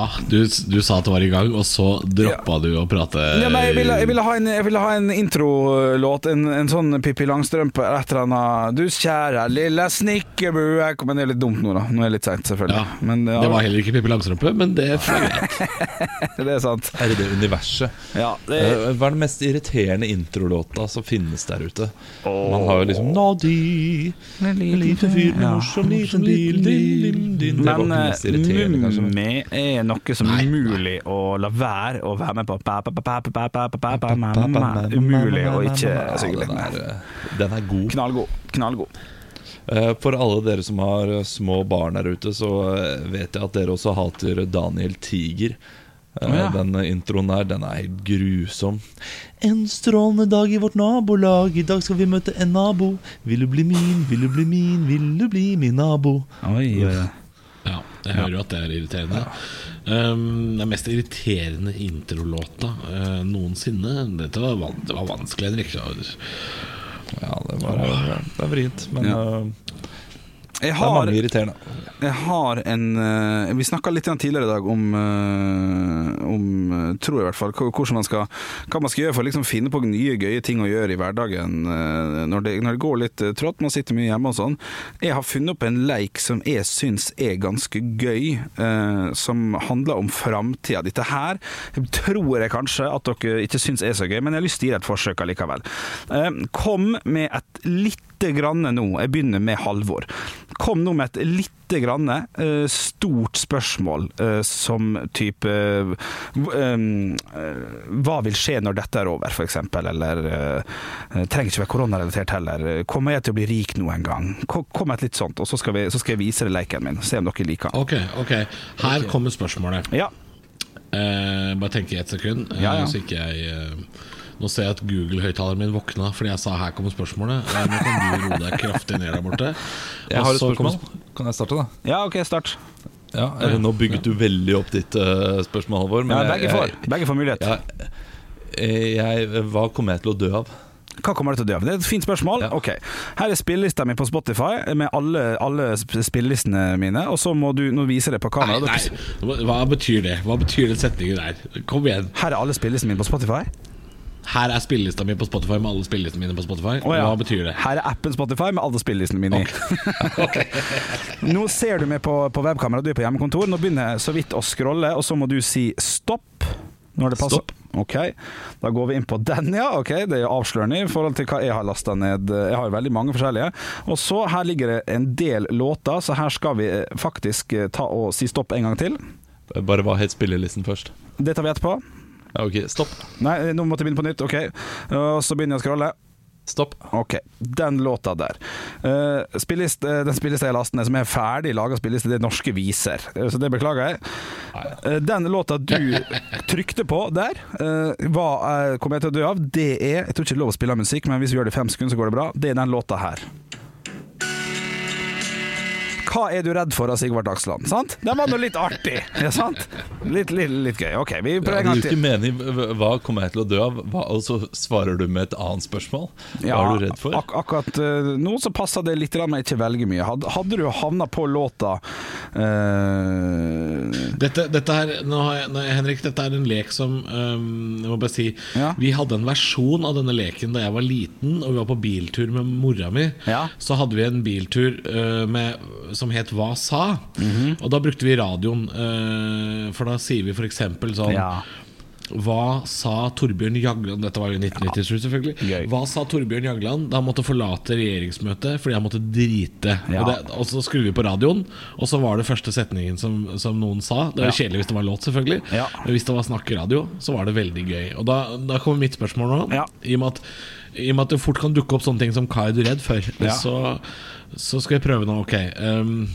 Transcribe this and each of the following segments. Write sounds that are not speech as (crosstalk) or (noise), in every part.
Ja, du, du sa at det var i gang, og så droppa du å prate Ja, nei, jeg, ville, jeg, ville ha en, jeg ville ha en introlåt, en, en sånn Pippi Langstrømpe eller et eller annet. Du kjære lille snikkerbu Jeg- Men det er litt dumt nå, da. Nå er det litt seint, selvfølgelig. Ja, Men ja, Det var heller ikke Pippi Langstrømpe, men det er greit. (laughs) det er sant. Er det det universet? Ja, det er... Hva er den mest irriterende introlåta som finnes der ute? Man har jo liksom Nadi, liten fyr med Ja. morsom liten bil din, din, din. Det var Men mest irriterende, eh, kanskje. Mummi er noe som er umulig å la være å være med på. Umulig å ikke synge litt med. Eh, den er god. Knallgod. Knallgod. Eh, for alle dere som har eh, små barn Her ute, så vet jeg at dere også hater Daniel Tiger. Oh, ja. Den introen der, den er helt grusom. En strålende dag i vårt nabolag, i dag skal vi møte en nabo. Vil du bli min, vil du bli min, vil du bli min nabo? Oi, oi, oi. Ja, jeg hører jo at det er irriterende. Um, den mest irriterende introlåta uh, noensinne. Dette var, van det var vanskelig, Henrik. Ja, det, var, det var vrient, men Ja. eh, Jeg det er mange irriterende. jeg har en uh, Vi snakka litt tidligere i dag om, uh, om eh, tror jeg i hvert fall, hvordan man skal, hva man skal gjøre for å liksom finne på nye, gøye ting å gjøre i hverdagen uh, når det, når det går litt trått. Man sitter mye hjemme og sånn. Jeg har funnet opp en leik som jeg syns er ganske gøy, som handler om framtida. Dette her tror jeg kanskje at dere ikke syns er så gøy, men jeg har lyst til å gi et forsøk allikevel. Kom med et lite grann nå, jeg begynner med Halvor. Kom nå med et lite grann eh, stort spørsmål eh, som type eh, Hva vil skje når dette er over, f.eks.? Eller trenger ikke være koronarelatert heller. Kommer jeg til å bli rik noen gang? Kom med et litt sånt, og så skal, vi, så skal jeg vise dere leken min. Se om dere liker den. Ok, ok. Her kommer spørsmålet. Ja. Uh, bare tenke i ett sekund, uh, Ja, ja. så ikke jeg eh, Nå ser jeg at Google-høyttaleren min våkna fordi jeg sa 'her kommer spørsmålet'. Nå kan du roe deg kraftig ned der borte. Jeg har et spørsmål. Kan jeg starte, da? ja, OK, start. Ja, jeg, Nå bygget du veldig opp ditt uh, spørsmål, Halvor. Ja, begge får, begge får mulighet. Ja, eh, jeg, hva kommer jeg til å dø av? Hva kommer det til å dø av? Det er et fint spørsmål. Ja. Ok, Her er spillelista mi på Spotify med alle, alle spillelistene mine. Og så må du Nå vise det på kamera. nei, nei. hva betyr det? Hva betyr den setningen der? Kom igjen. Her er alle spillelistene mine på Spotify. Her er spillelista mi på Spotify med alle spillelistene mine på Spotify. Oh, ja. Hva betyr det? Her er appen Spotify med alle spillelistene mine i. (laughs) (laughs) Nå ser du meg på, på webkamera, du er på hjemmekontor. Nå begynner jeg så vidt å scrolle, og så må du si stopp. Når det passer. Stopp. Ok, Da går vi inn på den, ja. Ok, Det er avslørende i forhold til hva jeg har lasta ned. Jeg har jo veldig mange forskjellige. Og så her ligger det en del låter, så her skal vi eh, faktisk eh, ta og si stopp en gang til. Bare hva het spillelisten først? Det tar vi etterpå. Ok, Stopp. Nei, nå måtte jeg begynne på nytt. Ok, og Så begynner jeg å scrolle. Stopp. Ok, den låta der. Uh, spillist, uh, den spillelista jeg lastet ned som er ferdig laga spilleliste, det er Norske viser. Uh, så det beklager jeg. Den låta du trykte på der, hva kommer jeg til å dø av? Det er Jeg tror ikke det er lov å spille musikk, men hvis vi gjør det i fem sekunder, så går det bra. Det er den låta her. Hva er du redd for av Sigvart Dagsland? Sant? Den var nå litt artig. Ja, sant? Litt, litt, litt gøy. Ok, vi Ja, prøver en gang gir ikke til. mening. Hva kommer jeg til å dø av? Hva, og så svarer du med et annet spørsmål? Hva er du redd for? Ak akkurat uh, nå så passa det litt grann med ikke velge mye. Hadde, hadde du havna på låta uh... Dette, dette her, nå har jeg, nei, Henrik, dette er en lek som um, Jeg må bare si Ja. Vi hadde en versjon av denne leken da jeg var liten, og vi var på biltur med mora mi. Ja. Så hadde vi en biltur uh, med, som het Hva sa? Mhm. Og da brukte vi radioen, øh, for da sier vi f.eks. sånn Ja. Hva sa Torbjørn Jagland Dette var jo i 1997, selvfølgelig. Gøy. Hva sa Torbjørn Jagland da han måtte forlate regjeringsmøtet fordi han måtte drite? Ja. Og, det, og så skrur vi på radioen, og så var det første setningen som, som noen sa. Det var Ja. kjedelig hvis det var låt, selvfølgelig. Ja. Men hvis det var snakk i radio, så var det veldig gøy. Og da, da kommer mitt spørsmål nå. Ja. I, og med at, I og med at det fort kan dukke opp sånne ting som Hva er du redd for? Ja. Så, så skal jeg prøve nå. Ok. Um,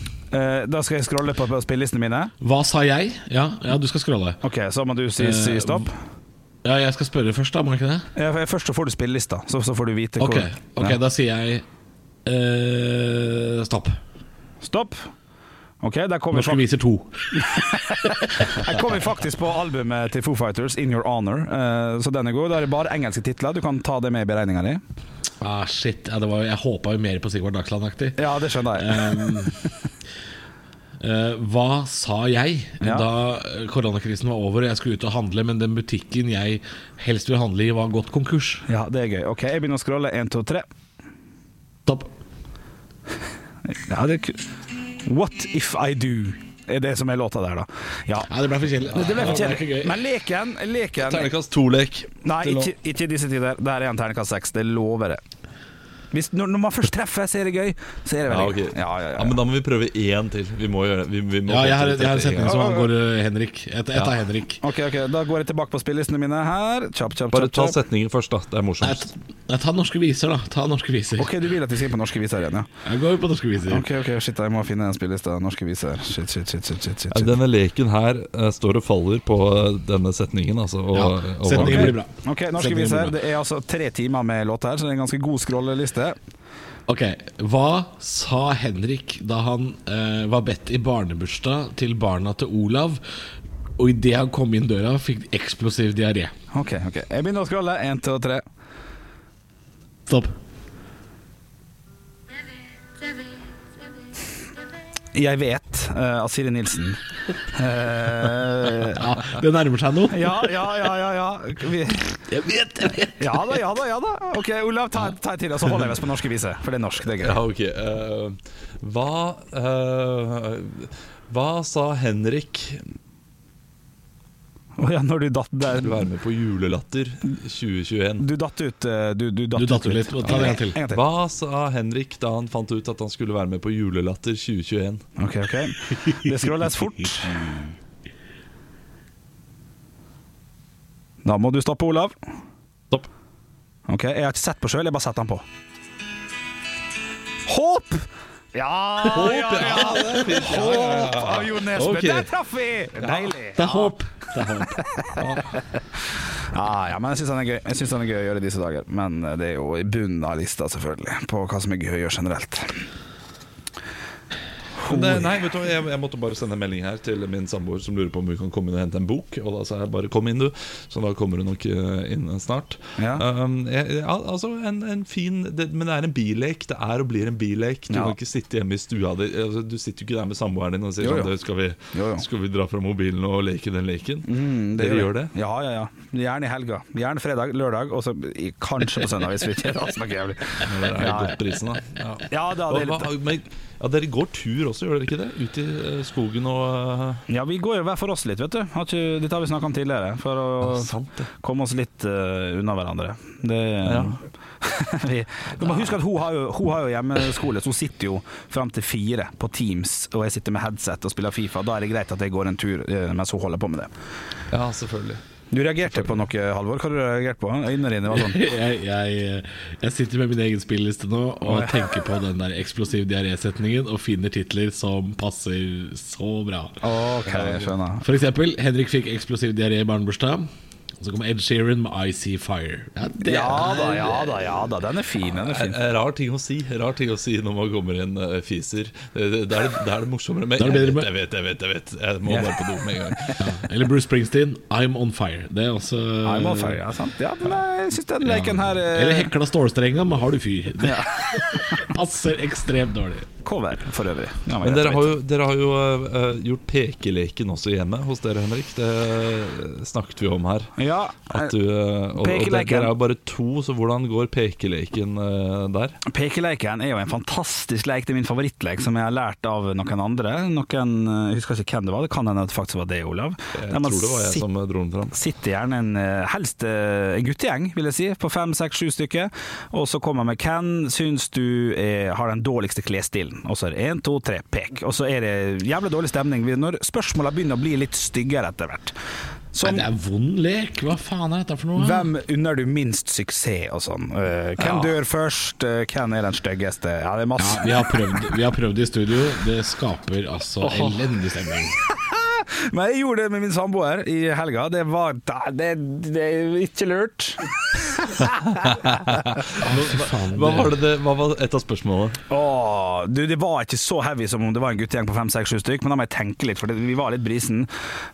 da skal jeg scrolle på, på spillelistene mine. hva sa jeg? Ja, ja, du skal scrolle. Ok, Så må du si, si Eh, stopp. Ja, jeg skal spørre først, da. Må jeg ikke det? Ja, Først så får du spillelista, så, så får du vite hvor ok, Ja. da sier jeg uh, stopp. Stopp. Ok, der kom Norske viser to. (laughs) jeg kom faktisk på albumet til Foo Fighters, In Your Honor. uh, så den er god. Da er det bare engelske titler. Du kan ta det med i beregninga di. Ah, shit. Ja, det var, jeg håpa jo mer på Sigvard Dagsland-aktig. Ja, det skjønner jeg. Um, Uh, hva sa jeg Ja. da koronakrisen var over og jeg skulle ut og handle, men den butikken jeg helst vil handle i, var gått konkurs? Ja, det er gøy. Ok, jeg begynner å scrolle. Én, to, tre. Topp. Ja, det er ku- What if I do? Er det som er låta der, da. Ja. Ja, det ble for kjedelig. Det ble for kjedelig. Men leken, leken Ternekast to-lek. Nei, ikke, ikke i disse tider. Der er en ternekast seks. Det lover jeg. Hvis, når, når man først treffer, så er det gøy. Så er det Ja, veldig gøy. Ja, ja, ja. Ja, men da må vi prøve én til. Vi må gjøre vi, vi må Ja, jeg har, jeg har en setning som angår eh, Henrik. Et, et Ja. av Henrik. Ok, ok, Da går jeg tilbake på spillelistene mine her. Kjapp, kjapp, Bare ta setningen først, da. Det er morsomt morsomst. nei, ta norske viser, da. Ta norske viser. Ok, Du vil at vi skal inn på norske viser igjen, ja? Jeg går på norske viser. Ok, ok, shit, jeg må finne en spilleliste av norske viser. Shit, shit, shit, shit, shit, shit. Ja, Denne leken her uh, står og faller på eh, denne setningen, altså. Og, Ja, og- setningen blir bra. Ok, norske Setningen viser. bra. Det er altså tre timer med låt her, så det er en ganske god scrolleliste. Ok, Hva sa Henrik da han eh, var bedt i barnebursdag til barna til Olav, og idet han kom inn døra, fikk eksplosiv diaré? Ok, ok. Jeg begynner å skrolle. Én, to, tre. Stopp. Jeg vet uh, av Siri Nilsen. Uh, (laughs) Ja, Det nærmer seg noe. ja, ja, ja, ja. ja. Vi, Jeg vet, jeg vet. ja da, ja da. ja da Ok, Olav, ta, ta til, og så holder jeg oss på norske viser. For det er norsk, det er gøy. Ja, ok. Uh, hva eh, Hva sa Henrik ja, når du datt der Du være med på Julelatter 2021? Du datt ut. eh, Du, du datt, Du datt ut litt. Ta det en til. En gang til. Hva sa Henrik da han fant ut at han skulle være med på Julelatter 2021? Ok, ok. Det skal leses fort. Da må du stoppe, Olav. Stopp. Ok, Jeg har ikke sett på sjøl, jeg bare setter den på. Håp! Ja, ja, ja. Håp av Jo Nesbø. Okay. Der traff vi! Deilig. Det er håp. Det er håp. Ja, men jeg syns den er gøy Jeg synes den er gøy å gjøre i disse dager. Men eh, det er jo i bunnen av lista, selvfølgelig, på hva som er gøy å gjøre generelt. Det, nei, vet du jeg, jeg måtte bare sende en melding her til min samboer som lurer på om vi kan komme inn og hente en bok. Og da sa jeg bare 'kom inn, du'. Så da kommer hun nok eh, inn snart. Ja. Um, jeg, altså en, en fin det, Men det er en billek. Det er og blir en billek. Du Ja. kan ikke sitte hjemme i stua di. Altså, du sitter jo ikke der med samboeren din og sier Jo, jo. sånn skal, vi, Jo, skal vi dra fra mobilen og leke den leken? Mm, Dere gjør det? Ja, ja, ja. Gjerne i helga. Gjerne fredag, lørdag, og så kanskje på søndag, hvis vi ikke (laughs) snakker jævlig. Men det er Ja, godt prisen, da. Ja. Da, det er litt men, ja, dere går tur også, gjør dere ikke det? Ut i eh, skogen og eh, Ja, vi går jo hver for oss litt, vet du. Har ikke, dette har vi snakka om tidligere. For å sant komme oss litt uh, unna hverandre. Det Ja. (laughs) vi, du må huske at hun har, jo, hun har jo hjemmeskole, så hun sitter jo fram til fire på Teams, og jeg sitter med headset og spiller Fifa. Da er det greit at jeg går en tur mens hun holder på med det. Ja, selvfølgelig. Du reagerte på noe, Halvor? Hva har du reagert på? Øynene dine var sånn (laughs) Jeg, jeg, jeg sitter med min egen spilleliste nå og tenker på den der eksplosiv diaré-setningen og finner titler som passer så bra. OK, jeg skjønner. For eksempel, Henrik fikk eksplosiv diaré i barnebursdag. Og så kommer Ed Sheeran med I See Fire. Ja, det Ja er- da, ja da, ja da. Den er fin. Den er fin. Eh, Rar ting å si Rar ting å si når man kommer inn uh, fiser. Det, er, det, det er det morsommere. Men Da er det jeg, vet, jeg vet, jeg vet, jeg vet. Jeg må bare på do med en gang. Eller Bruce Springsteen, I'm On Fire. Det er også I'm on fire, ja, sant? Ja, men jeg syns den leken her uh... Eller hekla stålstrenga, men har du fyr? Det (laughs) passer ekstremt dårlig. Cover, for øvrig. Ja, Men dere har jo, dere har jo uh, gjort pekeleken også hjemme hos dere, Henrik. Det snakket vi om her. Ja, At du, uh, og, og dere, er jo bare to, så hvordan går pekeleken uh, der? Pekeleken er jo en fantastisk leik. Det er min favorittlek som jeg har lært av noen andre. Noen, Jeg husker ikke hvem det var, det kan hende det faktisk var det, Olav. Jeg Der man tror det var jeg sit- som dro den fram. sitter gjerne en eh, helst eh, en guttegjeng, vil jeg si, på fem, seks, sju stykker. Og så kommer med hvem syns du er, har den dårligste klesstilen? Og så er det én, to, tre, pek. Og så er det jævlig dårlig stemning når spørsmåla begynner å bli litt styggere etter hvert. Nei, det er vond lek. Hva faen er dette for noe? hvem unner du minst suksess og sånn? Uh, hvem Ja. dør først? Uh, hvem er den styggeste? Ja, det er masse. Ja, vi har, prøvd, vi har prøvd i studio. Det skaper altså elendig stemning. (laughs) (laughs) Men jeg gjorde det med min samboer i helga. Det var Det, det er ikke lurt. (laughs) Hva var, det, hva var et av spørsmålene? Åh, du, det var ikke så heavy som om det var en guttegjeng på fem, seks, sju stykk, men da må jeg tenke litt, for det, vi var litt brisen.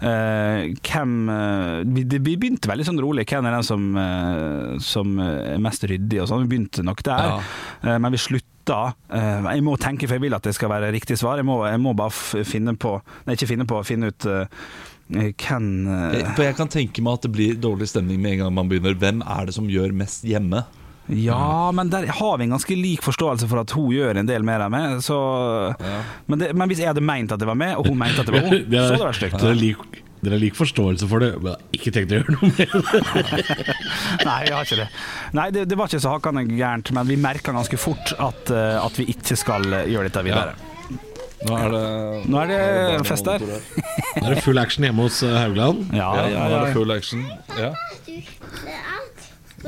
Uh, hvem uh, vi, det, vi begynte veldig sånn rolig. Hvem er den som, uh, som er mest ryddig og sånn? Vi begynte nok der, Ja. Men vi slutta. Eh, jeg må tenke, for jeg vil at det skal være riktig svar. Jeg må, jeg må bare f finne på Nei, ikke finne på, finne ut eh, hvem eh, Jeg- jeg kan tenke meg at det blir dårlig stemning med en gang man begynner. Hvem er det som gjør mest hjemme? Ja, men der har vi en ganske lik forståelse for at hun gjør en del mer enn meg. Så, men, det, men hvis jeg hadde meint at det var meg, og hun mente at det var (laughs) henne, så hadde det vært stygt. Dere har lik forståelse for det, men har ikke tenkt å gjøre noe med det. (laughs) Nei, vi har ikke det. Nei, det, det var ikke så hakende gærent, men vi merka ganske fort at, eh, at vi ikke skal eh, gjøre dette videre. Nå er det Nå er det fest der. (laughs) Nå er det full action hjemme hos eh, Haugland. Ja, Ja, ja, nå er det full action. Ja.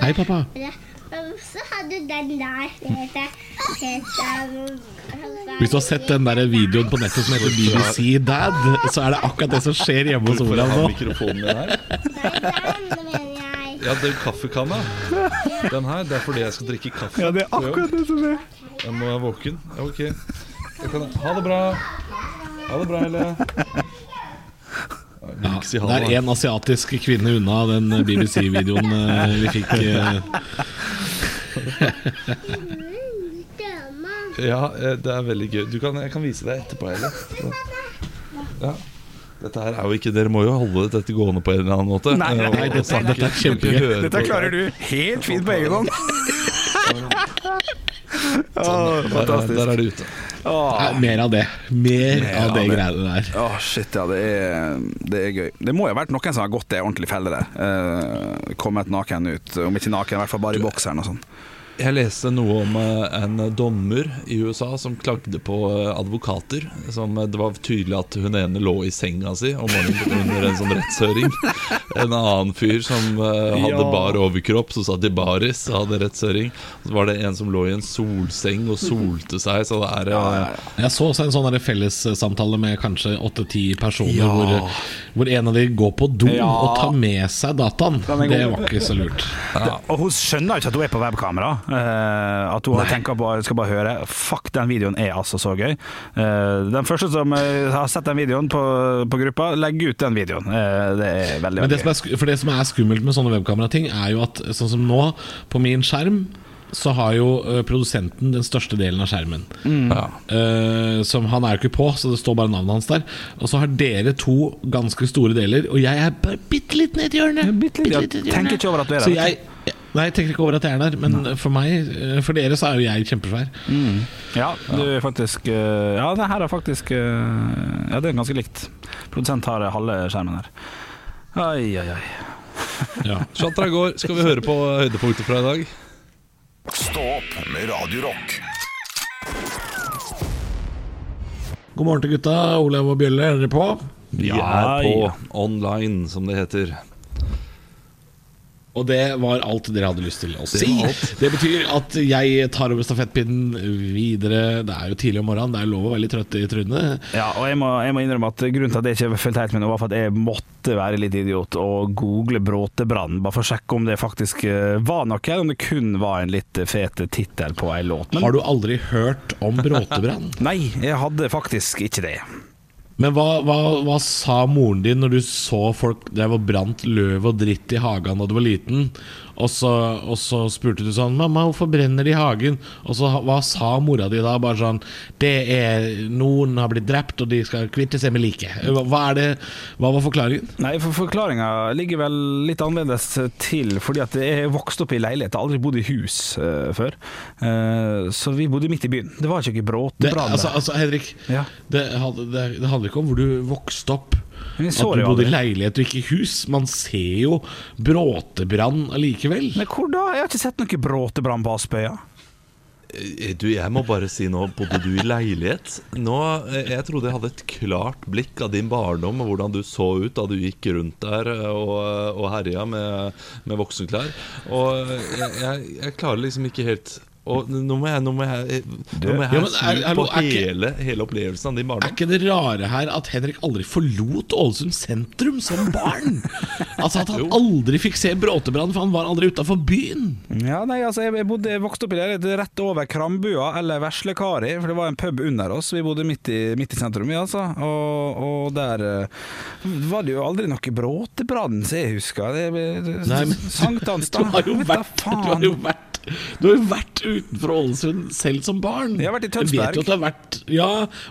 Hei, pappa. Og så hadde du den der Hvis du har sett den der videoen på nettet som heter BBC Dad, så er det akkurat det som skjer hjemme hos Olav nå. mikrofonen min her? Ja, den kaffekanna. Den her, det er fordi jeg skal drikke kaffe. Ja, det er akkurat det som er. Jeg må være våken. Ja, ok. Jeg kan... Ha det bra. Ha det bra, Helle. Ja, si det er én en asiatisk kvinne unna den BBC-videoen eh, vi fikk. (laughs) Ja, eh, det er veldig gøy. Du kan, jeg kan vise deg etterpå. Ja. Dette her er jo ikke Dere må jo holde dette gående på en eller annen måte. Nei, nei, Eh, nei, dette- dette er kjempegøy. Dette klarer du helt fint på egen hånd. (laughs) Sånn, der, fantastisk. der er det ute. Ja, mer av det. Mer av av det greiene der. Å, shit, ja, det er, det er gøy. Det må jo ha vært noen som har gått det ordentlig felle der. Eh, kommet naken ut. Om ikke naken, i hvert fall bare i bokseren og sånn. Jeg leste noe om eh, en dommer i USA som klagde på eh, advokater. Som eh, Det var tydelig at hun ene lå i senga si om morgenen under en sånn rettshøring. (laughs) En annen fyr som hadde Ja. bar overkropp, som satt i baris og hadde rettshøring. Så var det en som lå i en solseng og solte seg, så det er Jeg så også en sånn fellessamtale med kanskje åtte-ti personer Ja. hvor, hvor en av de går på do Ja. og tar med seg dataen. Det var ikke så lurt. Og hun skjønner jo ikke at hun er på webkamera. Eh, at hun Nei. tenker på skal bare høre Fuck, den videoen er altså så gøy. Eh, den første som eh, har sett den videoen på, på gruppa, legg ut den videoen. Det er veldig, Men det veldig som er, for det som er skummelt med sånne webkamerating, er jo at sånn som nå, på min skjerm, så har jo produsenten den største delen av skjermen. ja. Uh, som Han er jo ikke på, så det står bare navnet hans der. Og så har dere to ganske store deler, og jeg er bare bitte litt nedi hjørnet. bitte litt, ja. Bitte litt nedi Tenker hjørnet. ikke over at du er der, Så vet nei, jeg tenker ikke over at jeg er der, men for meg, eh, for dere, så er jo jeg kjempesvær. Ja, du er faktisk eh, Ja, det her er faktisk eh, Ja, det er ganske likt. Produsent har halve skjermen her. Oi, oi, oi. Ja. Shatra går. Skal vi høre på høydepunktet fra i dag? Stå opp med Radio Rock. God morgen til gutta. Olav og Bjølle, er dere på? Vi er på ja. online, som det heter. Og det var alt dere hadde lyst til å si. Det betyr at jeg tar over stafettpinnen videre. Det er jo tidlig om morgenen, det er lov å være litt trøtt i trynet. Ja, og jeg må, jeg må innrømme at grunnen til at jeg ikke fulgte helt med nå, var for at jeg måtte være litt idiot og google Bråtebrann, bare for å sjekke om det faktisk eh, var noe, eller om det kun var en litt fet tittel på ei låt. Men Har du aldri hørt om Bråtebrann? (laughs) nei, jeg hadde faktisk ikke det. Men hva, hva, hva sa moren din når du så folk drev og brant løv og dritt i hagen da du var liten? Og så, og så spurte du sånn 'Mamma, hvorfor brenner det i hagen?' Og så hva sa mora di da? Bare sånn 'Det er Noen har blitt drept, og de skal kvitte seg med liket'. Hva, hva er det Hva var forklaringen? Nei, for Forklaringa ligger vel litt annerledes til, fordi at jeg vokste opp i leilighet, jeg har aldri bodd i hus uh, før. Uh, så vi bodde midt i byen. Det var ikke Det, Bråtebrann. altså, altså Henrik, Ja. det, det, det handler ikke om hvor du vokste opp. At du bodde i leilighet og ikke i hus. Man ser jo bråtebrann allikevel. Men hvor da? Jeg har ikke sett noe Bråtebrann på Aspøya. Eh, Du, jeg må bare si nå, bodde du i leilighet? Nå, eh, Jeg trodde jeg hadde et klart blikk av din barndom og hvordan du så ut da du gikk rundt der eh, og, og herja med, med voksenklær. Og jeg, jeg, jeg klarer liksom ikke helt Og nå må jeg, nå må jeg, nå må jeg Ja, er- hallo, på er ikke- hele, hele opplevelsen av din Er ikke det rare her at Henrik aldri forlot Ålesund sentrum som barn? (laughs) Altså At han aldri fikk se Bråtebrann, for han var aldri utafor byen. Ja, nei, altså, jeg, jeg bodde, jeg vokste opp i det rett over Krambua, eller Veslekari, for det var en pub under oss. Vi bodde midt i, midt i sentrum, ja, altså. Og, og der eh, var det jo aldri noe bråtebrann, som jeg husker. Det, det, Sankthans, Du da. har jo vært, du har jo vært du har jo vært utenfor Ålesund selv som barn. Jeg har vært i Tønsberg. vet jo at det har vært Ja,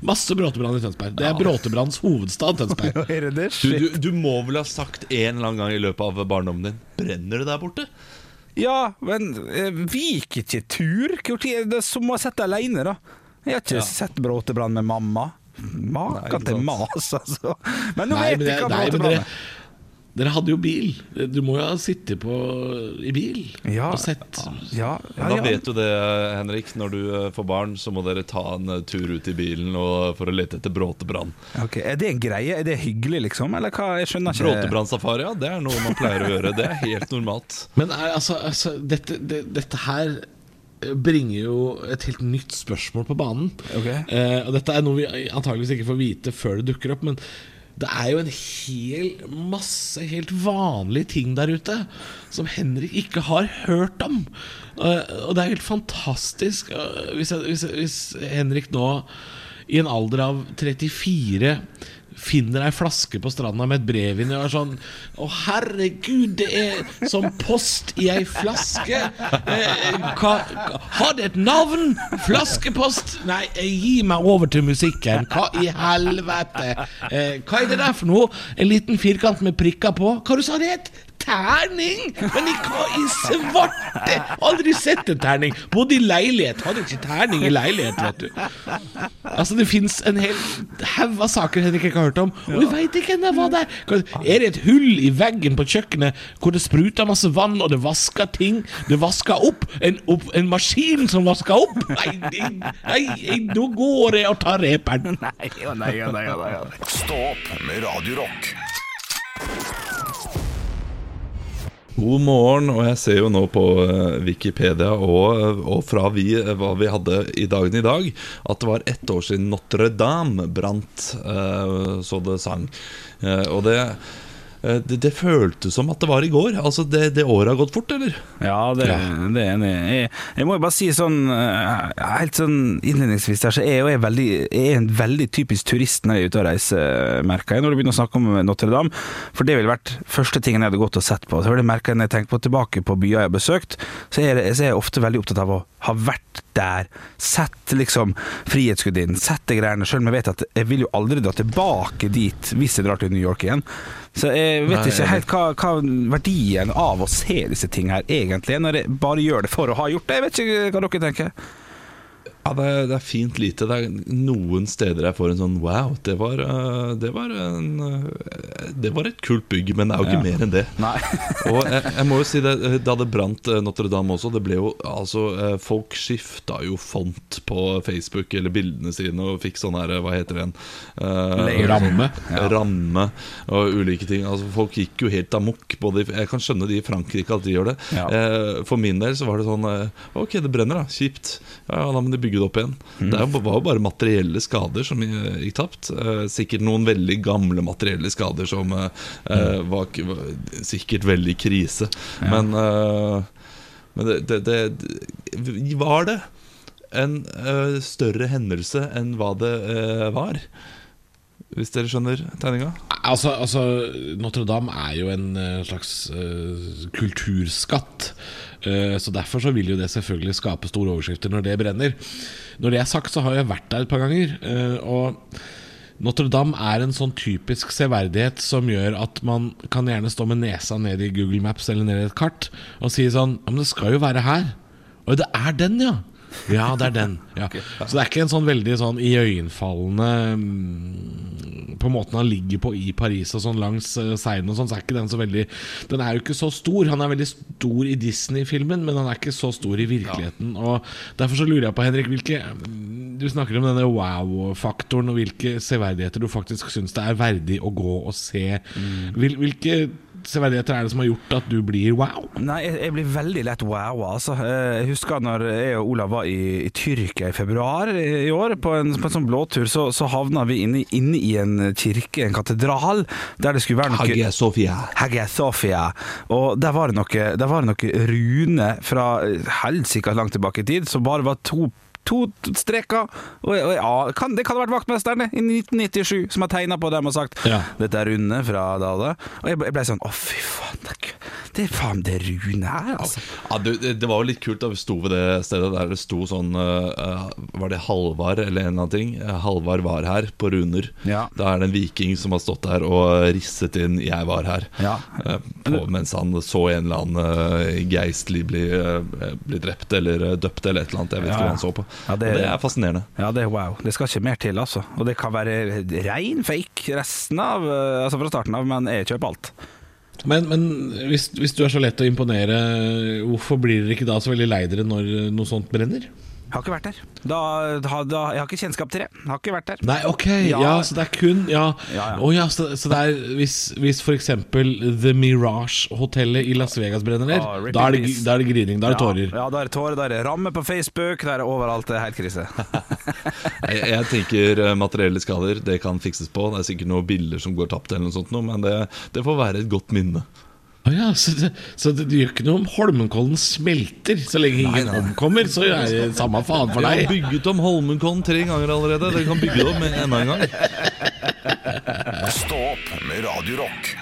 masse Bråtebrann i Tønsberg. Det er Bråtebranns hovedstad, Tønsberg. (laughs) Er? Du, Shit. du, du må vel ha sagt en eller annen gang i løpet av barndommen din Brenner det der borte? Ja, men eh, vi gikk ikke tur. Det er som å sette aleine, da. Jeg har ikke sett Bråtebrann med mamma. Maken til mas, altså. Men nå Nei, vet jeg hva Bråtebrann er. Dere hadde jo bil. Du må jo ha sittet på i bil Ja, og sett. Ja, ja, Da ja. vet du det, Henrik. Når du eh, får barn, så må dere ta en eh, tur ut i bilen og, for å lete etter bråtebrann. Okay, Er det en greie? Er det hyggelig, liksom? Eller hva? Jeg skjønner ikke. Bråtebrannsafari, ja, det er noe man pleier å gjøre. Det er helt normalt. (laughs) Men er, altså, altså dette, det, dette her eh, bringer jo et helt nytt spørsmål på banen. Okay. Eh, og dette er noe vi antageligvis ikke får vite før det dukker opp, men det er jo en hel masse helt vanlige ting der ute som Henrik ikke har hørt om. Eh, og det er helt fantastisk eh, hvis, hvis, hvis Henrik nå i en alder av 34 finner ei flaske på stranda med et brev inni og er sånn Å, herregud, det er som post i ei flaske. Eh, har det et navn? Flaskepost? Nei, eh, gi meg over til musikken. Hva i helvete? Eh, hva er det der for noe? En liten firkant med prikker på? Hva du sa det het? Terning? Men i i svarte? Aldri sett en terning. Bodde i leilighet. Hadde ikke terning i leilighet, vet du. Altså Det fins en hel haug av saker Henrik ikke har hørt om, og vi veit ikke ennå hva det er. Er det et hull i veggen på kjøkkenet hvor det spruter masse vann, og det vasker ting? Det vasker opp en, opp, en maskin som vasker opp? Nei, nei, nei, nå går jeg og tar reperen. (laughs) Nei, å nei, å nei, å nei, å nei. Stå opp med Radio God morgen, og jeg ser jo nå på eh, Wikipedia og, og fra vi, eh, hva vi hadde i dagen i dag, at det var ett år siden Notre-Dame brant, eh, så det sang. Og det, det, det føltes som at det var i går. Altså, det, det året har gått fort, eller? Ja, det, det er enig. Jeg, jeg må jo bare si sånn eh, Helt sånn innledningsvis der, så er jeg, jo veldig, jeg er en veldig typisk turist når jeg er ute og reiser, merker jeg, når du begynner å snakke om Notre-Dame. For det ville vært første tingen jeg hadde gått og sett på. Så har jeg merket når jeg tenker på tilbake på byer jeg har besøkt, så er, det, så er jeg ofte veldig opptatt av å ha vært der. Sett liksom Frihetsgudinnen, sett de greiene. Sjøl om jeg vet at jeg vil jo aldri dra tilbake dit hvis jeg drar til New York igjen. Så jeg vet Nei, ikke helt hva, hva verdien av å se disse ting her egentlig er, når jeg bare gjør det for å ha gjort det. Jeg vet ikke hva dere tenker. Ja, det er, det er fint lite. Det er noen steder jeg får en sånn Wow, det var, eh, det var, en, eh, det var et kult bygg, men det er jo ikke Ja. mer enn det. (laughs) Og jeg, jeg må jo si det, Da det brant eh, Notre-Dame også, det ble jo altså eh, Folk skifta jo font på Facebook eller bildene sine og fikk sånn her, hva heter det igjen? uh, Ramme. Ja. Ramme og ulike ting. Altså Folk gikk jo helt amok. Både, jeg kan skjønne de i Frankrike at de gjør det. Ja. Uh, for min del så var det sånn uh, Ok, det brenner, da. Kjipt. Ja, Da må de bygge det opp igjen. Mm. Det var jo bare materielle skader som eh, gikk tapt. Eh, sikkert noen veldig gamle materielle skader som eh, Mm. var, var sikkert veldig krise. Men, eh, men det, det, det Var det en uh, større hendelse enn hva det uh, var? Hvis dere skjønner tegninga? Altså, altså Notre-Dame er jo en eh, slags kulturskatt. Eh, så Derfor så vil jo det selvfølgelig skape store overskrifter når det brenner. Når det er sagt, så har jeg vært der et par ganger. eh, og Notre-Dame er en sånn typisk severdighet som gjør at man kan gjerne stå med nesa ned i Google Maps eller ned i et kart og si sånn Ja, men det skal jo være her. Og det er den, ja. Ja, det er den. Ja. Så det er ikke en sånn veldig sånn iøynefallende mm, På måten han ligger på i Paris og sånn langs seinen seien og sånn, så er ikke den så veldig Den er jo ikke så stor. Han er veldig stor i Disney-filmen, men han er ikke så stor i virkeligheten. Og Derfor så lurer jeg på, Henrik, hvilke mm, Du snakker om denne wow-faktoren, og hvilke severdigheter du faktisk syns det er verdig å gå og se. Mm. hvilke severdigheter er det som har gjort at du blir wow? Nei, jeg, jeg blir veldig lett wow, altså. Eh, Jeg husker når jeg og Olav var i, i Tyrkia i februar i i år, på en, på en sånn blåtur, så, så havna vi inne, inne i en kirke, en katedral, der det skulle være noe Hagia Sofia. Hagia Sofia. Og der var det noe, der var det noe rune fra helsike langt tilbake i tid, som bare var to To streker. Og, og, ja, kan, det kan ha vært vaktmesteren i 1997 som har tegna på dem og sagt Ja. dette er Rune fra da og da. Og jeg jeg ble sånn Å, fy faen. Det det er faen det Rune her, altså. Ja, det, det var jo litt kult da vi sto ved det stedet der det sto sånn uh, Var det Halvard eller en eller annen ting? Eh, Halvard var her, på runer. Ja. Da er det en viking som har stått der og risset inn 'jeg var her'. Ja. uh, på, mens han så en eller annen uh, geistlig bli, bli drept eller døpt eller et eller annet. Jeg vet ikke hva han så på. Ja, det- det er fascinerende. Ja, det er wow. Det skal ikke mer til, altså. Og det kan være rein fake resten av eh, Altså fra starten av, men jeg kjøper alt. Men, men hvis, hvis du er så lett å imponere, hvorfor blir dere ikke da så veldig lei dere når noe sånt brenner? Jeg har ikke vært der. Da, da, da, jeg har ikke kjennskap til det. Jeg har ikke vært der. Nei, ok, ja, Ja. så det er kun Ja, Ja, ja. Oh, ja så, så det er hvis, hvis for eksempel The Mirage-hotellet i Las Vegas brenner ned, oh, da, er det, da er det grining, da er det tårer. Ja, ja, da er det tårer, da er det ramme på Facebook, da er det overalt. Det er helt krise. (laughs) Jeg, jeg tenker eh, materielle skader, det kan fikses på. Det er sikkert noen bilder som går tapt, eller noe sånt, men det, det får være et godt minne. Å ja, så, det, så det, gjør ikke noe om Holmenkollen smelter, så lenge ingen omkommer, så er det samme faen for deg. Vi har bygget om Holmenkollen tre ganger allerede. Dere kan bygge det om enda en gang. Stå opp med Radio Rock.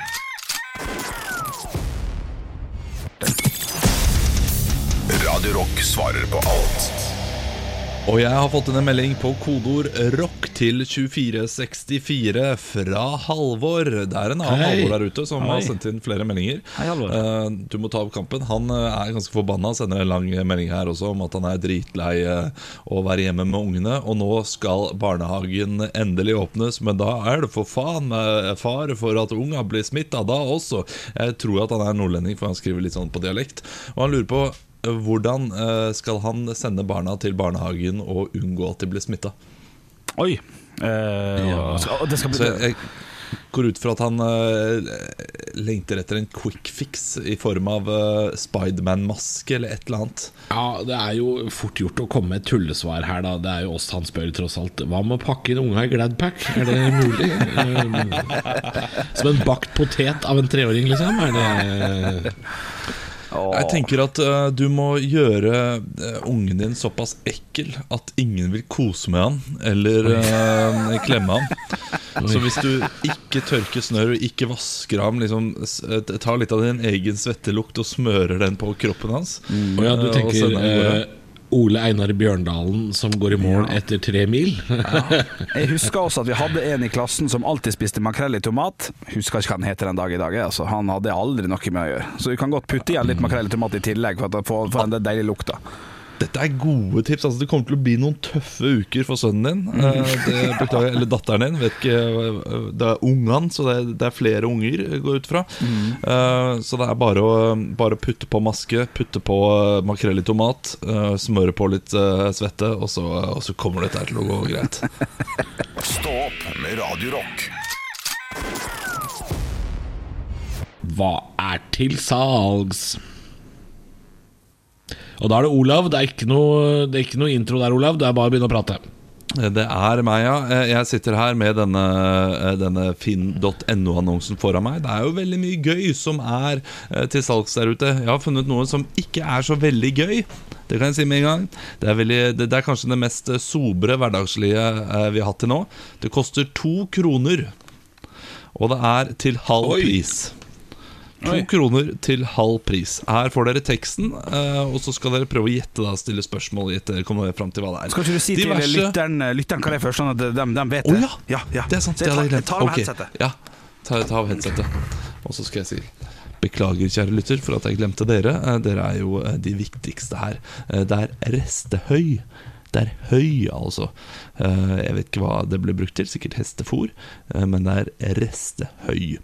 Radio Rock svarer på alt Og jeg har fått en melding på kodeord ROCK til 2464 fra Halvor. Det er en annen Hei. Halvor der ute som har sendt inn flere meldinger. Hei. Eh, du må ta opp kampen. Han eh, er ganske forbanna, sender en lang melding her også om at han er dritlei eh, å være hjemme med ungene. Og nå skal barnehagen endelig åpnes, men da er det for faen fare for at unga blir smitta da også. Jeg tror at han er nordlending, for han skriver litt sånn på dialekt. Og han lurer på hvordan eh, skal han sende barna til barnehagen og unngå at de blir smitta? Oi. Eh, ja. skal- det skal Så bli jeg går ut fra at han eh, lengter etter en quick fix i form av uh, Spiderman-maske eller et eller annet. Ja, det er jo fort gjort å komme med et tullesvar her, da. Det er jo oss han spør, tross alt. Hva med å pakke inn unga i Gladpack? Er det mulig? Som en bakt potet av en treåring, liksom? Er det Jeg tenker at uh, du må gjøre uh, ungen din såpass ekkel at ingen vil kose med han eller uh, klemme han. Så hvis du ikke tørker snørr og ikke vasker ham, liksom, tar litt av din egen svettelukt og smører den på kroppen hans. Å ja, du tenker Ole Einar Bjørndalen som går i mål etter tre mil? Jeg husker også at vi hadde en i klassen som alltid spiste makrell i tomat. Husker ikke hva han heter den dag i dag. Altså. Han hadde aldri noe med å gjøre. Så du kan godt putte igjen litt makrell i tomat i tillegg for å få den deilige lukta. Dette er gode tips. Altså, det kommer til å bli noen tøffe uker for sønnen din. Eh, Det, beklager, eller datteren din. Vet ikke, eh, det er ungene, så det er, det er flere unger, går ut fra. Mm. Så det er bare å bare å putte på maske, putte på eh, makrell i tomat, eh, smøre på litt eh, svette, og så, og så kommer dette til å gå greit. (laughs) Stå opp med Radiorock. Hva er til salgs? Og da er det Olav. Det er ikke noe, det er ikke noe intro der, Olav. Det er bare å begynne å prate. Eh, Det er meg, ja. Eh, Jeg sitter her med denne, eh, denne finn.no-annonsen foran meg. Det er jo veldig mye gøy som er til salgs der ute. Jeg har funnet noe som ikke er så veldig gøy. Det kan jeg si med en gang. Det er, veldig, det, det er kanskje det mest sobre hverdagslige vi har hatt til nå. Det koster to kroner. Og det er til halv Oi. pris. To Oi. kroner til halv pris. Her får dere teksten, eh, og så skal dere prøve å gjette da, stille spørsmål. Gjette, komme frem til hva det er. Skal ikke du si til lytteren, lytteren hva det er først, sånn at de, de vet det? det? ja. ja, Det er sant. Jeg tar, jeg tar av headsetet. Ja, ta, ta av headsetet. Og så skal jeg si Beklager, kjære lytter, for at jeg glemte dere. Eh, Dere er jo eh, de viktigste her. Eh, Det er restehøy. Det er høy, altså. Eh, Jeg vet ikke hva det ble brukt til, sikkert hestefôr, eh, men det er restehøy.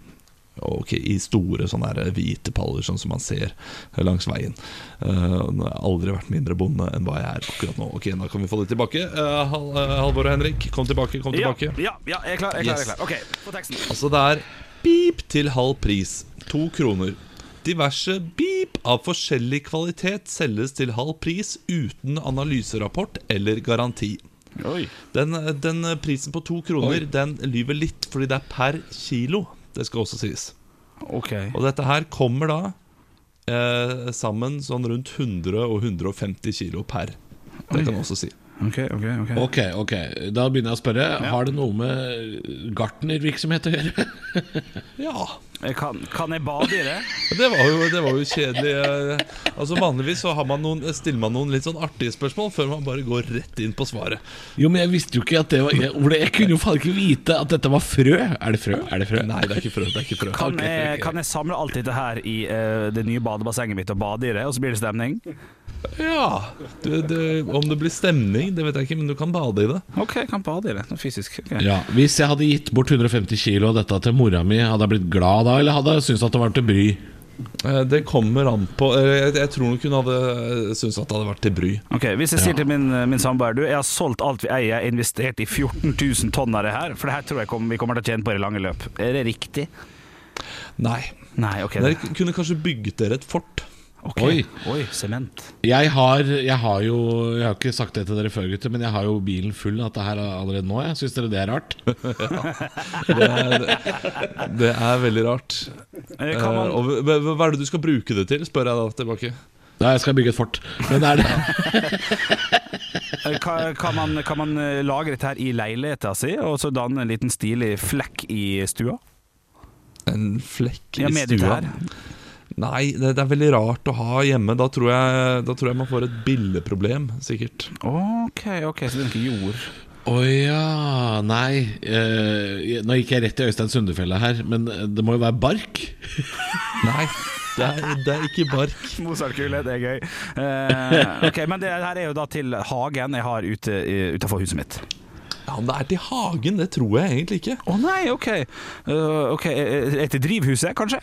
Ok, I store sånne her hvite paller, sånn som man ser langs veien. Uh, jeg har aldri vært mindre bonde enn hva jeg er akkurat nå. Ok, Da kan vi få det tilbake. Uh, Hal eh, Halvor og Henrik, kom tilbake. kom Ja, tilbake ja, ja, jeg er klar. Jeg er klar, jeg er Yes. klar. Ok, på teksten. Altså det er pip til halv pris. To kroner. Diverse beep av forskjellig kvalitet selges til halv pris uten analyserapport eller garanti. Den, den prisen på to kroner Den lyver litt fordi det er per kilo. Det skal også sies. Okay. Og dette her kommer da eh, sammen sånn rundt 100 og 150 kilo per. Det kan jeg også si. Ok, ok, ok. Ok, ok, da begynner jeg å spørre. Har det noe med gartnervirksomhet å gjøre? (laughs) Ja. Eh, Kan, kan jeg bade i det? (laughs) Det var jo, det var jo kjedelig. eh. Altså Vanligvis så har man noen, stiller man noen litt sånn artige spørsmål før man bare går rett inn på svaret. Jo, men jeg visste jo ikke at det var jeg, Ole, jeg kunne jo faen ikke vite at dette var frø. Er det frø? Er det frø? Nei, det er ikke frø. det er ikke frø Kan, jeg, kan jeg samle alt dette her i uh, det nye badebassenget mitt og bade i det, og så blir det stemning? Ja, du, du, Om det blir stemning, det vet jeg ikke, men du kan bade i det. Ok, jeg kan bade i det. Noe fysisk. Okay. Ja, Hvis jeg hadde gitt bort 150 kilo av dette til mora mi, hadde jeg blitt glad da, eller hadde jeg syntes at det var til bry? Eh, Det kommer an på eh, Jeg, jeg tror nok hun hadde eh, syntes at det hadde vært til bry. Ok, Hvis jeg sier til min, min samboer Du, jeg har solgt alt vi eier, jeg har investert i 14 000 tonn av det her, for det her tror jeg kom, vi kommer til å tjene på i det lange løp. Er det riktig? Nei. Nei, ok. Dere kunne kanskje bygget dere et fort. Ok. Oi. Oi, sement. Jeg har, jeg har jo Jeg har ikke sagt det til dere før, gutter, men jeg har jo bilen full av dette her allerede nå. Jeg Syns dere det er rart? (laughs) Det er, det er veldig rart. Eh, Eh, man, og hva, er det du skal bruke det til, spør jeg da tilbake. Ja, jeg skal bygge et fort. Men det er det eh, kan, kan, man, kan man eh, lage dette her i leiligheten sin, og så danne en liten stilig flekk i stua? En flekk Ja, i stua? dette her. Nei, det, det er veldig rart å ha hjemme. Da tror jeg, da tror jeg man får et billeproblem, sikkert. Ok, ok, så det er ikke jord. Å ja Nei. eh, nå gikk jeg rett i Øystein Sundefelle her, men det må jo være bark? (laughs) Nei, det er, det er ikke bark. (laughs) Mozartkule, det er gøy. Eh, ok, Men det her er jo da til hagen jeg har ute utafor utenfor huset mitt. Ja, Om det er til hagen, det tror jeg egentlig ikke. Å nei, ok. Uh, ok, Er til drivhuset, kanskje?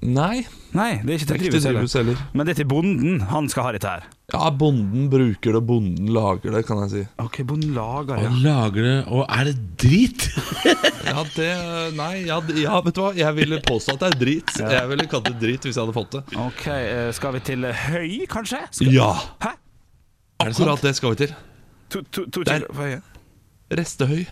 Nei, Nei, det er ikke til drivhus heller. heller. Men det er til bonden. Han skal ha dette her. Ja, bonden bruker det, bonden lager det, kan jeg si. Ok, bonden lager ja. Og lager det Og er det drit? (laughs) Ja, det Nei, ja, ja vet du hva, jeg ville påstå at det er drit. Jeg ville kalt det drit hvis jeg hadde fått det. Ok, eh, Skal vi til høy, kanskje? Skal... Ja! Hæ? Akkurat det skal vi til. To, to, to Der. Restehøy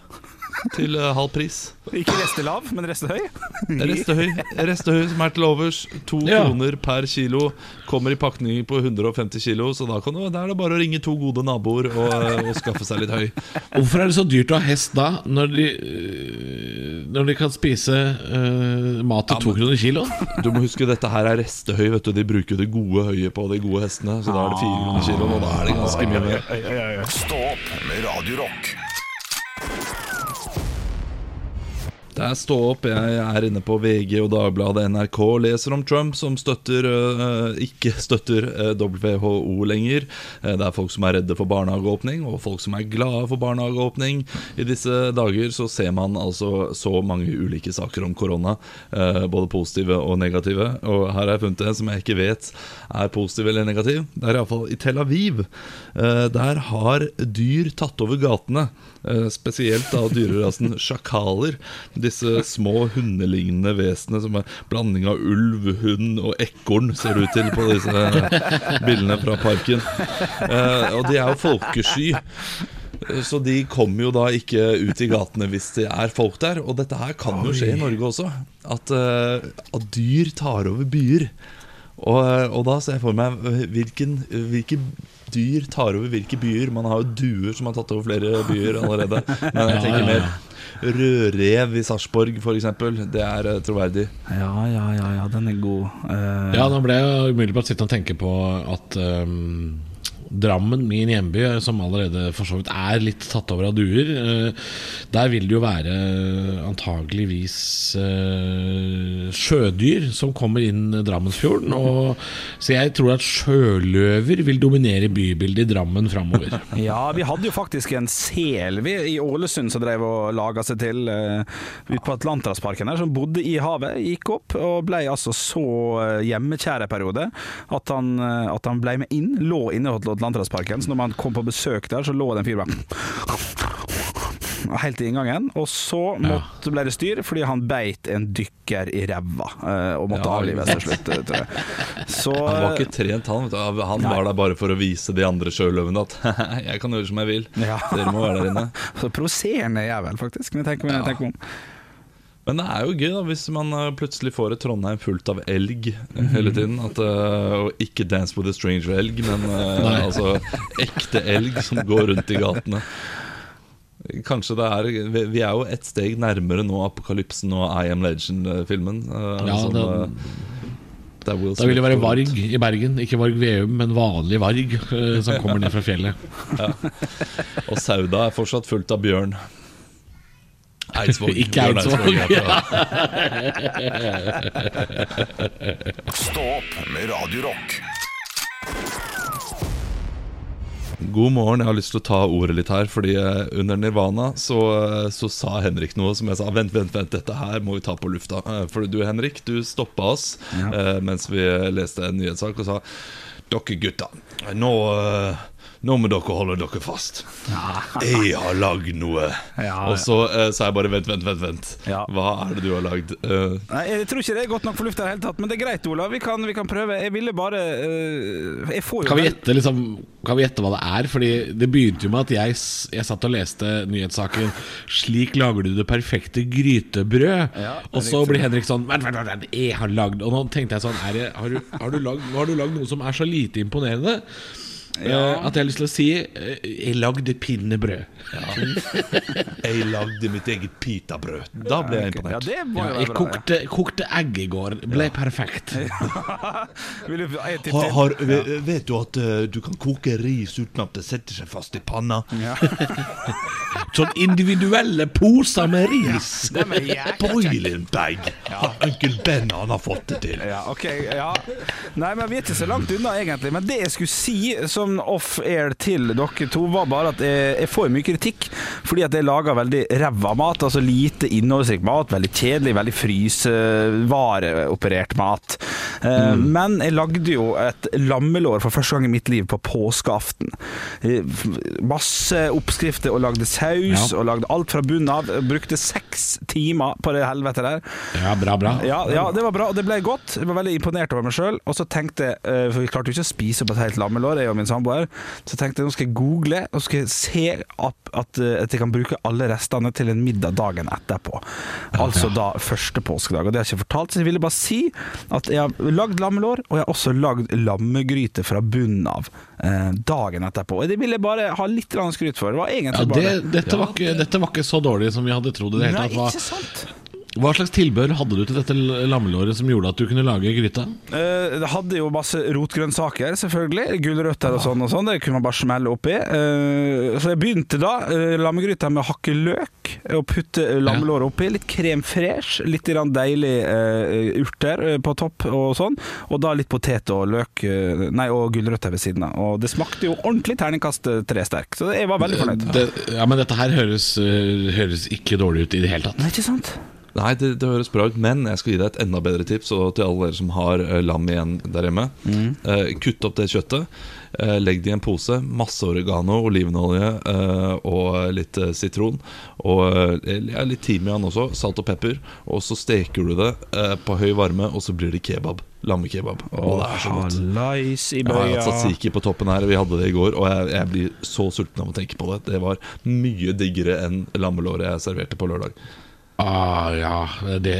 til eh, halv pris. Ikke restelav, men restehøy? (laughs) Restehøy, restehøy som er til overs. To Ja. kroner per kilo. Kommer i pakning på 150 kilo, så da, kan du, da er det bare å ringe to gode naboer og, og skaffe seg litt høy. (laughs) Hvorfor er det så dyrt å ha hest da, når de, øh, når de kan spise uh, mat til to kroner kiloen? (laughs) Du må huske dette her er restehøy. vet du De bruker det gode høyet på de gode hestene. Så da er det fire kroner kiloen, og da er det ganske mye mer. Stopp med Radio Rock. Det er Stå opp. Jeg er inne på VG og Dagbladet NRK leser om Trump som støtter, øh, ikke støtter øh, WHO lenger. Eh, Det er folk som er redde for barnehageåpning, og folk som er glade for barnehageåpning. I disse dager så ser man altså så mange ulike saker om korona, eh, både positive og negative. Og her har jeg funnet en som jeg ikke vet er positiv eller negativ. Det er iallfall i Tel Aviv. Eh, Der har dyr tatt over gatene. Eh, Spesielt da dyrerasen sjakaler. Disse små hundelignende vesenene som er blanding av ulv, hund og ekorn, ser det ut til på disse bildene fra parken. Eh, Og de er jo folkesky. Eh, Så de kommer jo da ikke ut i gatene hvis det er folk der. Og dette her kan jo skje i Norge også. At, eh, at dyr tar over byer. Og, eh, og da ser jeg for meg eh, hvilken, hvilke dyr tar over hvilke byer. Man har jo duer som har tatt over flere byer allerede. (laughs) Men jeg tenker mer rødrev i Sarpsborg, f.eks. Det er eh, troverdig. Ja, ja, ja, ja, den er god. Uh... Ja, da ble jeg umiddelbart sittende og tenke på at øhm, Drammen, min hjemby, som allerede for så vidt er litt tatt over av duer, øh, der vil det jo være antageligvis øh, sjødyr som kommer inn Drammensfjorden. Og, så jeg tror at sjøløver vil dominere bybildet i Drammen framover. (laughs) Ja, vi hadde jo faktisk en sel i Ålesund som drev og laga seg til ute på Atlanterhavsparken her, som bodde i havet, gikk opp og ble altså så hjemmekjære hjemmekjær periode at han, eh, at han ble med inn, lå inne hos Atlanterhavsparken. Så når man kom på besøk der, så lå det en fyr bare helt i inngangen. Og så måtte, ble det styr fordi han beit en dykker i ræva eh, og måtte Ja, avlives til slutt, eh, tror jeg. Så Han var ikke trent, han. Han Nei. var der bare for å vise de andre sjøløvene at (laughs) jeg kan gjøre som jeg vil. Ja. Dere må være der inne. (laughs) så provoserende jævel, faktisk, når jeg tenker meg om. Men det er jo gøy da hvis man eh, plutselig får et Trondheim fullt av elg eh, hele tiden. At, eh, og ikke Dance with a Stranger-elg, men (laughs) altså ekte elg som går rundt i gatene. Kanskje det er Vi er jo et steg nærmere nå apokalypsen og I Am Legend-filmen. Ja, som, det- der Will Da vil det være varg i Bergen. Ikke Varg Veum, men vanlig varg som kommer ned fra fjellet. Og Sauda er fortsatt fullt av bjørn. Eidsvåg. (laughs) Ikke Eidsvåg. Stå opp med Radiorock. God morgen, jeg har lyst til å ta ordet litt her Fordi eh, under Nirvana så, eh, så sa Henrik noe som jeg sa Vent, vent, vent, dette her må vi ta på lufta Eh, For du Henrik, du stoppet oss ja. Mens vi leste en nyhetssak Og sa Dere gutta, nå, nå må dere holde dere fast Jeg har lagd noe Ja, Og så uh, sa jeg bare vent, vent, vent, vent Ja. Hva er det du har lagd? Uh, Nei, Jeg tror ikke det er godt nok for lufta i det hele tatt, men det er greit, Olav. Vi kan, vi kan prøve. Jeg ville bare uh, Jeg får jo Kan vi gjette, liksom, kan vi gjette hva det er? Fordi Det begynte jo med at jeg, jeg satt og leste nyhetssaken 'Slik lager du det perfekte grytebrød'. Ja, og så blir Henrik sånn Vent, vent, vent, vent, jeg har lagd Og nå tenkte jeg sånn er det, har, du, har, du lagd, har du lagd noe som er så lite imponerende eh, at jeg har lyst til å si eh, 'Jeg lagde pinnebrød'. (laughs) Jeg lagde mitt eget pitabrød Da ble jeg Ja, imponert Ja, jeg kokte, kokte egg i går. Ble perfekt. (laughs) Har, har, ve- Vet du at uh, du kan koke ris uten at det setter seg fast i panna? Ja. (laughs) Sånn individuelle poser med ris. Boiling bag! Onkel Ben han har fått det til. Ja, okay, ja Nei, men vi er ikke så langt unna egentlig Men det jeg skulle si som off-air til dere to Var bare at jeg, jeg får mye kritikk Fordi at jeg lager veldig ræva mat Altså lite innholdsrik mat Veldig kjedelig, veldig frysevareoperert mat Mm. Men jeg lagde jo et lammelår For første gang i mitt liv på påskeaften Eh, Masse oppskrifter Og lagde saus Ja. Og lagde alt fra bunnen av Brukte seks timer på det helvete der Ja, bra, bra. ja, ja, det var bra, og det ble godt. Jeg var veldig imponert over meg sjøl. Og så tenkte jeg, eh, for vi klarte jo ikke å spise opp et helt lammelår, jeg og min samboer, så tenkte jeg nå skal jeg google og skal jeg se at, at, eh, at jeg kan bruke alle restene til en middag dagen etterpå. Altså da første påskedag. Og det har jeg ikke fortalt, så jeg ville bare si at jeg har lagd lammelår, og jeg har også lagd lammegryte fra bunnen av eh, dagen etterpå. Og det ville jeg bare ha litt skryt for. Det var Ja, det, bare dette, var ikke, dette var ikke så dårlig som vi hadde trodd. i det hele tatt Hva, slags tilbehør hadde du til dette lammelåret som gjorde at du kunne lage gryta? Eh, Det hadde jo masse rotgrønnsaker, selvfølgelig. Gulrøtter og sånn og sånn. Det kunne man bare smelle oppi. Eh, Så jeg begynte da eh, lammegryta med å hakke løk og putte lammelåret oppi. Litt krem fresh, litt grann deilig eh, urter eh, på topp og sånn. Og da litt potet og løk eh, Nei, og gulrøtter ved siden av. Og det smakte jo ordentlig terningkast tre sterk, så jeg var veldig fornøyd. Det, ja, men dette her høres, høres ikke dårlig ut i det hele tatt. Nei, ikke sant? Nei, det, det høres bra ut, men jeg skal gi deg et enda bedre tips. Og til alle dere som har eh, lam igjen der hjemme. Eh, kutt opp det kjøttet. Eh, legg det i en pose. Masse oregano, olivenolje eh, og litt eh, sitron. Og eh, ja, litt timian også. Salt og pepper. Og så steker du det eh, på høy varme, og så blir det kebab. Lammekebab. Og det er så godt. Jeg har hatt tzatziki på toppen her, vi hadde det i går. Og jeg, jeg blir så sulten av å tenke på det. Det var mye diggere enn lammelåret jeg serverte på lørdag. Ah, ja, det,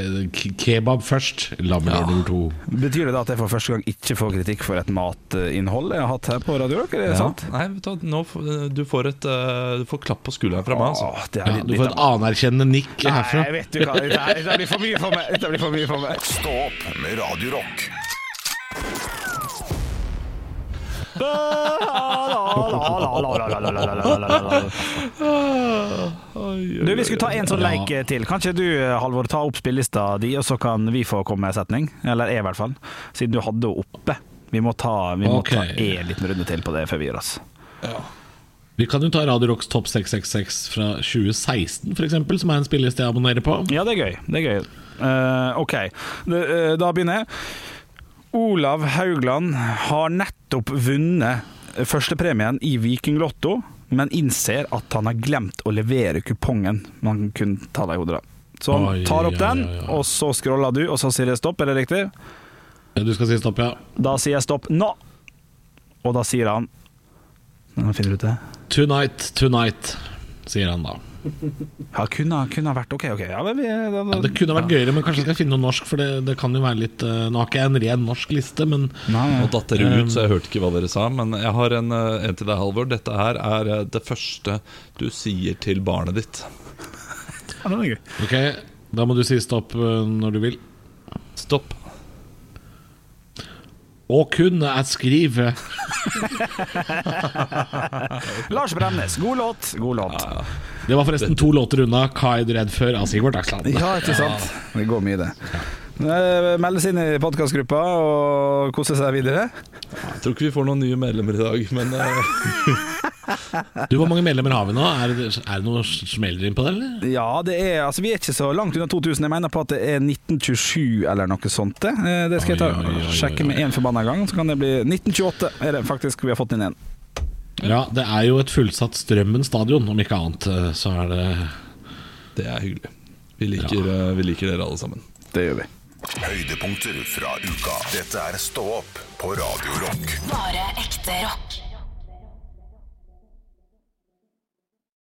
Kebab først, lammelår nummer to. Betyr det da at jeg for første gang ikke får kritikk for et matinnhold jeg har hatt her på Radio Rock? Er det sant? Nei, vet du, nå får, du får et eh, Du får klapp på skulderen fra meg. Altså. Det er Ja, du får et anerkjennende nikk herfra. Nei, vet du hva, dette, dette blir for mye for meg. Dette blir for mye for meg. Stå opp med Radio Du, Vi skulle ta en sånn leik til. Kan ikke du Halvor, ta opp spillelista di, og så kan vi få komme med en setning? Eller jeg, i hvert fall. Siden du hadde henne oppe. Vi må ta, vi må Ok. ta en liten runde til på det før vi gir oss. Vi kan jo ta Radio Rocks Topp 666 fra 2016, f.eks., som er en spilleliste jeg abonnerer på. Ja, det er gøy. Det er gøy. Uh, ok, eh, da begynner jeg. Olav Haugland har nettopp vunnet førstepremien i Vikinglotto men innser at han har glemt å levere kupongen man kunne ta deg i hodet. Så han tar opp den, og så scroller du, og så sier det stopp. Er det riktig? Du skal si stopp, ja. Da sier jeg stopp nå! Og da sier han Nå finner du ut det. Tonight, tonight, sier han da. Ja, kunne, kunne vært OK, OK. Ja, det, vi, da, da, Ja, det kunne vært gøyere, men kanskje jeg skal finne noe norsk, for det, det kan jo være litt uh, Nå har ikke jeg en ren norsk liste, men Nei. Nå datt dere ut, så jeg hørte ikke hva dere sa. Men jeg har en, eh, en til deg, Halvor. Dette her er eh, det første du sier til barnet ditt. Ja, den er gøy. ok, da må du si stopp eh, når du vil. Stopp. Å kunne jeg skrive (laughs) Lars Bremnes, god låt. God låt. Det var forresten to låter unna Hva er du redd for av Sigvart Dagsland. Ja, ikke sant? Det går mye, det. Eh, Melde inn i podkastgruppa og kose seg videre. Jeg tror ikke vi får noen nye medlemmer i dag, men eh, (laughs) Du, Hvor mange medlemmer har vi nå? Er det, er det noe smeller inn på det, eller? Ja, det er, altså, vi er ikke så langt unna 2000. Jeg mener på at det er 1927 eller noe sånt. det. Eh, Det skal jeg ta, Oi, oi, oi, oi, sjekke oi. med én forbanna gang. Så kan det bli 1928 er det faktisk vi har fått inn igjen. Ja, det er jo et fullsatt Strømmen stadion, om ikke annet. eh, Så er det det er hyggelig. Vi liker, ja. vi liker dere alle sammen. Det gjør vi. Høydepunkter fra uka. Dette er Stå opp på Radio Rock. Bare ekte rock.